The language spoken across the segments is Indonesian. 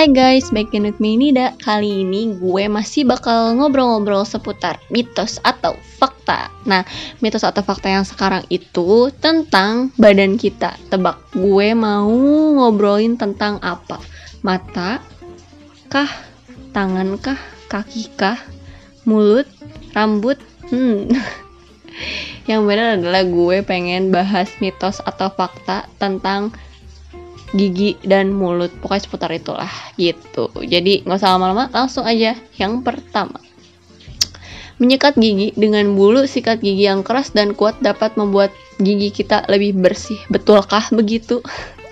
Hai guys, back in with me Nida. Kali ini gue masih bakal ngobrol-ngobrol seputar mitos atau fakta. Nah, mitos atau fakta yang sekarang itu tentang badan kita. Tebak, gue mau ngobrolin tentang apa? Mata, kah, tangan kah, kaki kah, mulut, rambut, hmm. Yang benar adalah gue pengen bahas mitos atau fakta tentang gigi dan mulut. Pokoknya seputar itulah gitu. Jadi nggak usah lama-lama langsung aja. Yang pertama. Menyekat gigi dengan bulu sikat gigi yang keras dan kuat dapat membuat gigi kita lebih bersih. Betulkah begitu?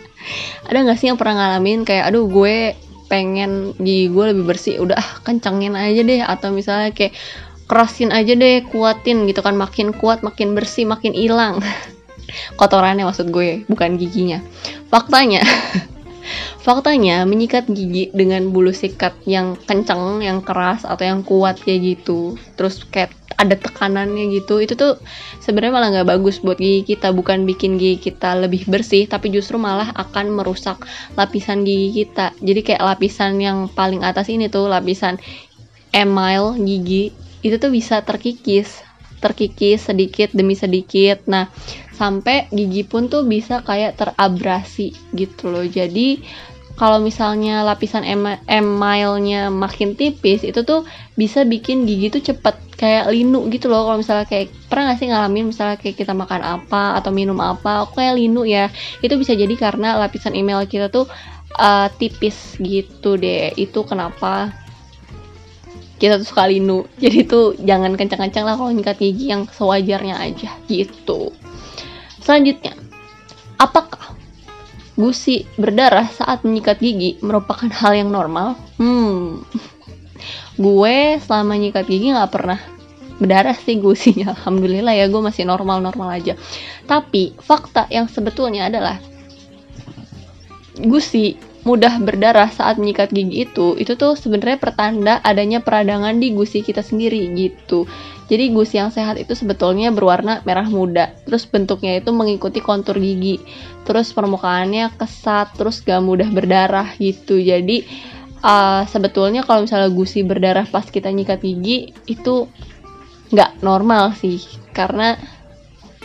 Ada nggak sih yang pernah ngalamin kayak aduh gue pengen gigi gue lebih bersih. Udah ah, kencengin aja deh. Atau misalnya kayak kerasin aja deh kuatin gitu kan. Makin kuat makin bersih makin hilang. Kotorannya maksud gue bukan giginya faktanya. Faktanya menyikat gigi dengan bulu sikat yang kenceng yang keras atau yang kuat kayak gitu terus kayak ada tekanannya gitu itu tuh sebenarnya malah nggak bagus buat gigi kita. Bukan bikin gigi kita lebih bersih tapi justru malah akan merusak lapisan gigi kita. Jadi kayak lapisan yang paling atas ini tuh lapisan email gigi itu tuh bisa terkikis. Terkikis sedikit demi sedikit. Nah, sampai gigi pun tuh bisa kayak terabrasi gitu loh. Jadi kalau misalnya lapisan emailnya makin tipis itu tuh bisa bikin gigi tuh cepet kayak linu gitu loh. Kalau misalnya kayak pernah gak sih ngalamin misalnya kayak kita makan apa atau minum apa kok kayak linu ya. Itu bisa jadi karena lapisan email kita tuh uh, tipis gitu deh. Itu kenapa kita tuh suka linu. Jadi tuh jangan kencang-kencang lah kalau nyikat gigi yang sewajarnya aja gitu selanjutnya apakah gusi berdarah saat menyikat gigi merupakan hal yang normal? Hmm gue selama nyikat gigi nggak pernah berdarah sih gusinya. Alhamdulillah ya gue masih normal-normal aja. Tapi fakta yang sebetulnya adalah gusi mudah berdarah saat menyikat gigi itu itu tuh sebenarnya pertanda adanya peradangan di gusi kita sendiri gitu. Jadi gusi yang sehat itu sebetulnya berwarna merah muda terus bentuknya itu mengikuti kontur gigi terus permukaannya kesat terus gak mudah berdarah gitu. Jadi uh, sebetulnya kalau misalnya gusi berdarah pas kita nyikat gigi itu nggak normal sih. Karena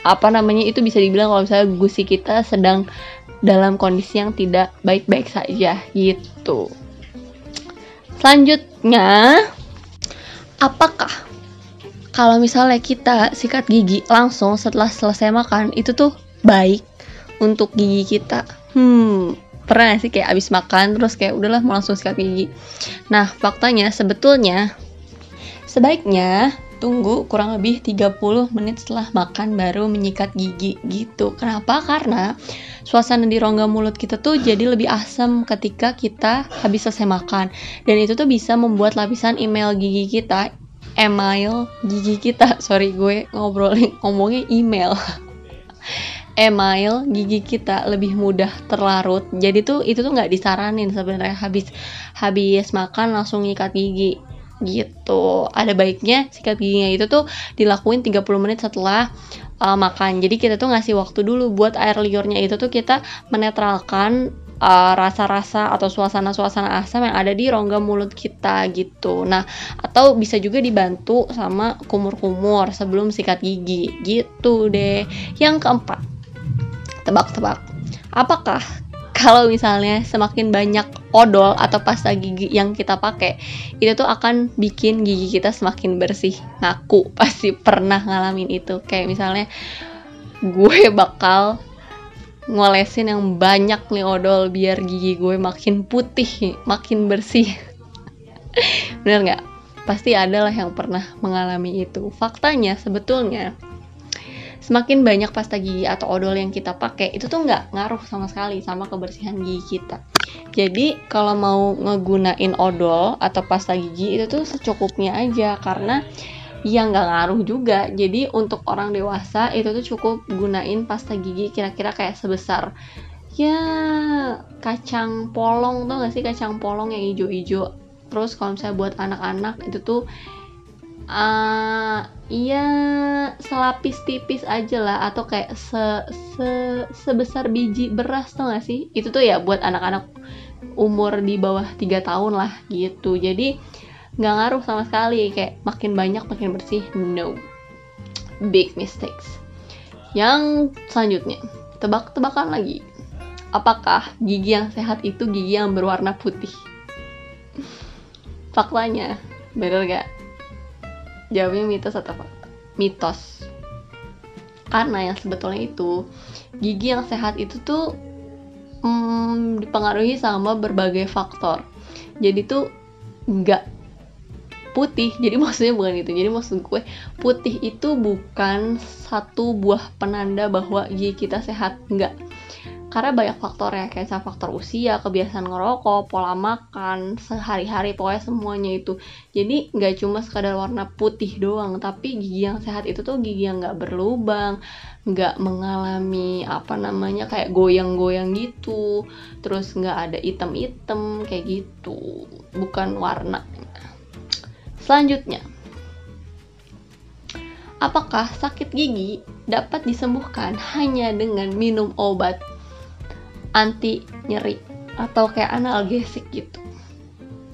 apa namanya itu bisa dibilang kalau misalnya gusi kita sedang dalam kondisi yang tidak baik-baik saja gitu. Selanjutnya, apakah kalau misalnya kita sikat gigi langsung setelah selesai makan itu tuh baik untuk gigi kita? Hmm, pernah sih kayak abis makan terus kayak udahlah mau langsung sikat gigi. Nah, faktanya sebetulnya sebaiknya tunggu kurang lebih 30 menit setelah makan baru menyikat gigi gitu. Kenapa? Karena suasana di rongga mulut kita tuh jadi lebih asam ketika kita habis selesai makan. Dan itu tuh bisa membuat lapisan email gigi kita, email gigi kita, sorry gue ngobrolin ngomongnya email. email gigi kita lebih mudah terlarut. Jadi tuh itu tuh nggak disaranin sebenarnya habis habis makan langsung nyikat gigi gitu ada baiknya sikat giginya itu tuh dilakuin 30 menit setelah uh, makan jadi kita tuh ngasih waktu dulu buat air liurnya itu tuh kita menetralkan uh, rasa-rasa uh, atau suasana-suasana asam yang ada di rongga mulut kita gitu. Nah, atau bisa juga dibantu sama kumur-kumur sebelum sikat gigi gitu deh. Yang keempat, tebak-tebak. Apakah kalau misalnya semakin banyak odol atau pasta gigi yang kita pakai itu tuh akan bikin gigi kita semakin bersih ngaku. Pasti pernah ngalamin itu. Kayak misalnya gue bakal ngolesin yang banyak nih odol biar gigi gue makin putih makin bersih. Bener nggak? Pasti ada lah yang pernah mengalami itu. Faktanya sebetulnya semakin banyak pasta gigi atau odol yang kita pakai itu tuh nggak ngaruh sama sekali sama kebersihan gigi kita. Jadi kalau mau ngegunain odol atau pasta gigi itu tuh secukupnya aja karena ya nggak ngaruh juga. Jadi untuk orang dewasa itu tuh cukup gunain pasta gigi kira-kira kayak sebesar ya kacang polong. Tuh gak sih kacang polong yang hijau-hijau? Terus kalau misalnya buat anak-anak itu tuh uh, iya selapis tipis aja lah atau kayak se, se sebesar biji beras tuh gak sih? Itu tuh ya buat anak-anak umur di bawah tiga tahun lah gitu. Jadi nggak ngaruh sama sekali kayak makin banyak makin bersih. No. Big mistakes. Yang selanjutnya tebak-tebakan lagi. Apakah gigi yang sehat itu gigi yang berwarna putih? Faktanya bener gak jawabnya mitos atau fakta mitos. Karena yang sebetulnya itu gigi yang sehat itu tuh hmm, dipengaruhi sama berbagai faktor. Jadi tuh nggak putih. Jadi maksudnya bukan itu. Jadi maksud gue putih itu bukan satu buah penanda bahwa gigi kita sehat. Nggak karena banyak faktor ya kayak faktor usia kebiasaan ngerokok pola makan sehari-hari pokoknya semuanya itu. Jadi nggak cuma sekadar warna putih doang tapi gigi yang sehat itu tuh gigi yang nggak berlubang nggak mengalami apa namanya kayak goyang-goyang gitu. Terus nggak ada item-item kayak gitu. Bukan warna. Selanjutnya. Apakah sakit gigi dapat disembuhkan hanya dengan minum obat anti nyeri atau kayak analgesik gitu.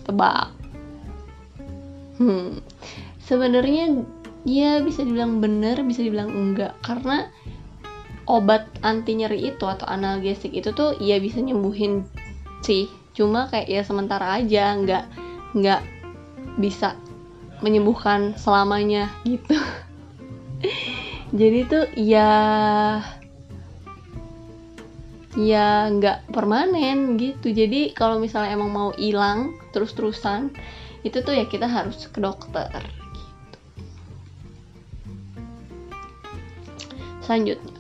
Tebak. Hmm. Sebenarnya ya bisa dibilang bener bisa dibilang enggak. Karena obat anti nyeri itu atau analgesik itu tuh ya bisa nyembuhin sih. Cuma kayak ya sementara aja nggak nggak bisa menyembuhkan selamanya gitu. Jadi tuh ya ya nggak permanen gitu. Jadi kalau misalnya emang mau hilang terus-terusan itu tuh ya kita harus ke dokter gitu. selanjutnya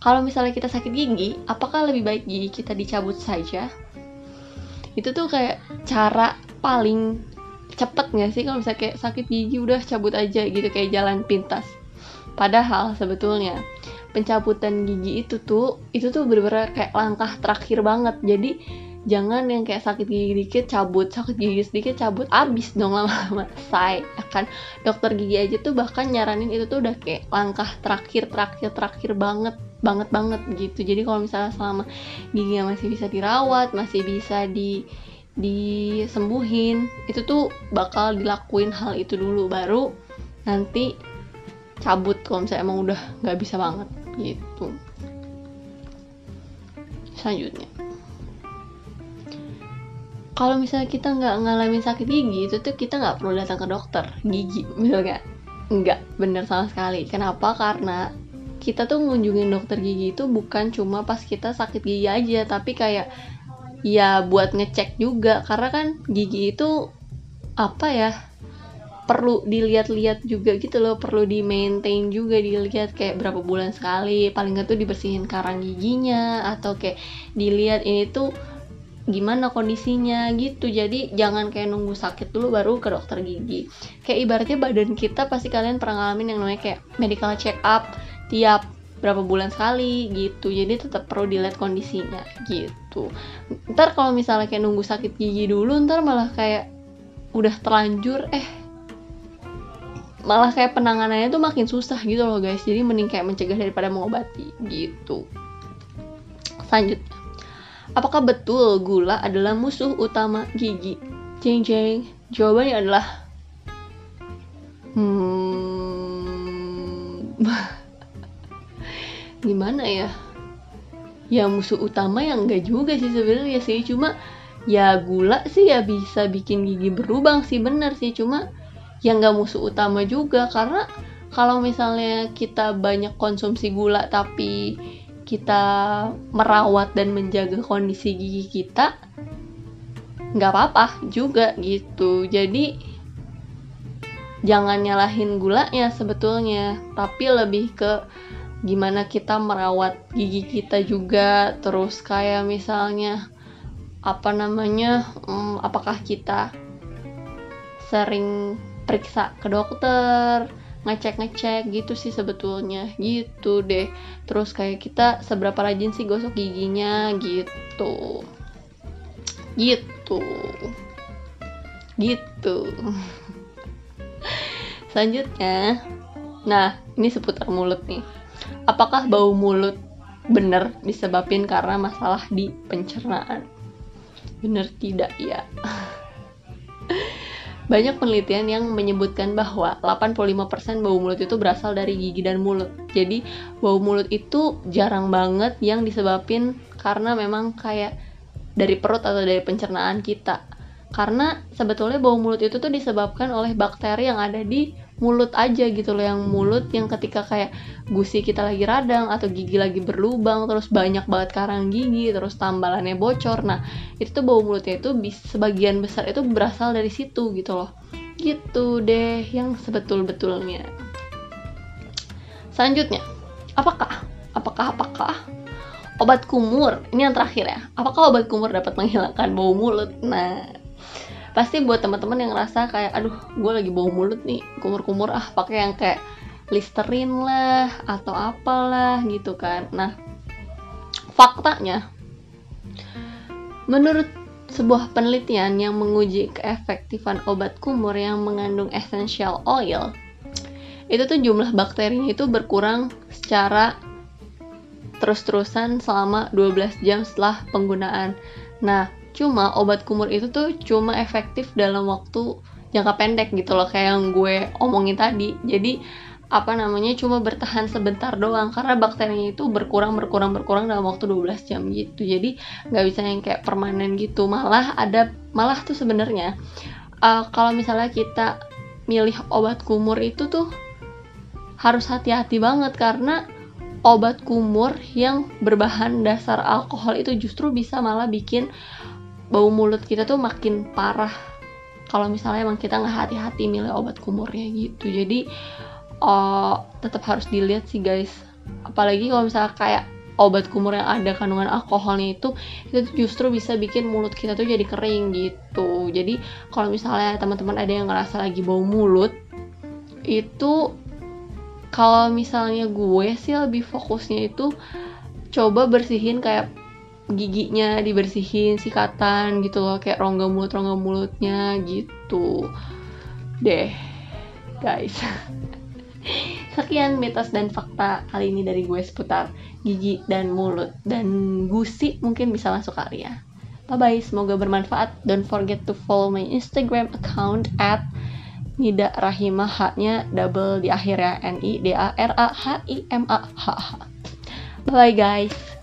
kalau misalnya kita sakit gigi apakah lebih baik gigi kita dicabut saja? Itu tuh kayak cara paling cepet nggak sih kalau misalnya kayak sakit gigi udah cabut aja gitu kayak jalan pintas? Padahal sebetulnya pencabutan gigi itu tuh itu tuh bener-bener kayak langkah terakhir banget. Jadi jangan yang kayak sakit gigi dikit cabut. Sakit gigi sedikit cabut. Abis dong lama-lama. Say ya kan dokter gigi aja tuh bahkan nyaranin itu tuh udah kayak langkah terakhir terakhir terakhir banget banget banget gitu. Jadi kalau misalnya selama gigi masih bisa dirawat masih bisa di disembuhin itu tuh bakal dilakuin hal itu dulu. Baru nanti cabut kalau misalnya emang udah nggak bisa banget gitu. Selanjutnya. Kalau misalnya kita nggak ngalamin sakit gigi itu tuh kita nggak perlu datang ke dokter. Gigi misalnya nggak bener sama sekali. Kenapa? Karena kita tuh ngunjungin dokter gigi itu bukan cuma pas kita sakit gigi aja tapi kayak ya buat ngecek juga. Karena kan gigi itu apa ya perlu dilihat-lihat juga gitu loh perlu di maintain juga dilihat kayak berapa bulan sekali paling nggak tuh dibersihin karang giginya atau kayak dilihat ini tuh gimana kondisinya gitu. Jadi jangan kayak nunggu sakit dulu baru ke dokter gigi. Kayak ibaratnya badan kita pasti kalian pernah ngalamin yang namanya kayak medical check up tiap berapa bulan sekali gitu. Jadi tetap perlu dilihat kondisinya gitu. Ntar kalau misalnya kayak nunggu sakit gigi dulu ntar malah kayak udah terlanjur eh malah kayak penanganannya tuh makin susah gitu loh guys. Jadi mending kayak mencegah daripada mengobati gitu. Selanjutnya apakah betul gula adalah musuh utama gigi? Jeng jeng. Jawabannya adalah hmm gimana ya? Ya musuh utama yang enggak juga sih sebenarnya sih. Cuma ya gula sih ya bisa bikin gigi berlubang sih. Bener sih. Cuma yang nggak musuh utama juga. Karena kalau misalnya kita banyak konsumsi gula tapi kita merawat dan menjaga kondisi gigi kita nggak apa-apa juga gitu. Jadi jangan nyalahin gulanya sebetulnya tapi lebih ke gimana kita merawat gigi kita juga. Terus kayak misalnya apa namanya hmm, apakah kita sering periksa ke dokter ngecek-ngecek gitu sih sebetulnya. Gitu deh. Terus kayak kita seberapa rajin sih gosok giginya gitu. Gitu. Gitu. Selanjutnya nah ini seputar mulut nih. Apakah bau mulut bener disebabkan karena masalah di pencernaan? Bener tidak ya banyak penelitian yang menyebutkan bahwa 85% bau mulut itu berasal dari gigi dan mulut. Jadi, bau mulut itu jarang banget yang disebabin karena memang kayak dari perut atau dari pencernaan kita. Karena sebetulnya bau mulut itu tuh disebabkan oleh bakteri yang ada di mulut aja gitu loh yang mulut yang ketika kayak gusi kita lagi radang atau gigi lagi berlubang terus banyak banget karang gigi terus tambalannya bocor. Nah itu tuh bau mulutnya itu sebagian besar itu berasal dari situ gitu loh. Gitu deh yang sebetul-betulnya. Selanjutnya apakah apakah apakah obat kumur? Ini yang terakhir ya. Apakah obat kumur dapat menghilangkan bau mulut? Nah pasti buat teman-teman yang ngerasa kayak aduh gue lagi bau mulut nih kumur-kumur ah pakai yang kayak listerin lah atau apalah gitu kan nah faktanya menurut sebuah penelitian yang menguji keefektifan obat kumur yang mengandung essential oil itu tuh jumlah bakterinya itu berkurang secara terus-terusan selama 12 jam setelah penggunaan. Nah, Cuma obat kumur itu tuh cuma efektif dalam waktu jangka pendek gitu loh kayak yang gue omongin tadi. Jadi apa namanya cuma bertahan sebentar doang karena bakterinya itu berkurang berkurang berkurang dalam waktu 12 jam gitu. Jadi nggak bisa yang kayak permanen gitu. Malah ada malah tuh sebenarnya uh, kalau misalnya kita milih obat kumur itu tuh harus hati-hati banget karena obat kumur yang berbahan dasar alkohol itu justru bisa malah bikin bau mulut kita tuh makin parah. Kalau misalnya emang kita nggak hati-hati milih obat kumurnya gitu. Jadi uh, tetap harus dilihat sih guys. Apalagi kalau misalnya kayak obat kumur yang ada kandungan alkoholnya itu itu justru bisa bikin mulut kita tuh jadi kering gitu. Jadi kalau misalnya teman-teman ada yang ngerasa lagi bau mulut itu kalau misalnya gue sih lebih fokusnya itu coba bersihin kayak giginya dibersihin sikatan gitu loh kayak rongga mulut rongga mulutnya gitu. Deh guys. Sekian mitos dan fakta kali ini dari gue seputar gigi dan mulut. Dan gusi mungkin bisa masuk kali ya. Bye bye semoga bermanfaat. Don't forget to follow my instagram account at Nida Rahimah H-nya double di akhir ya N I D A R A H I M A H bye guys.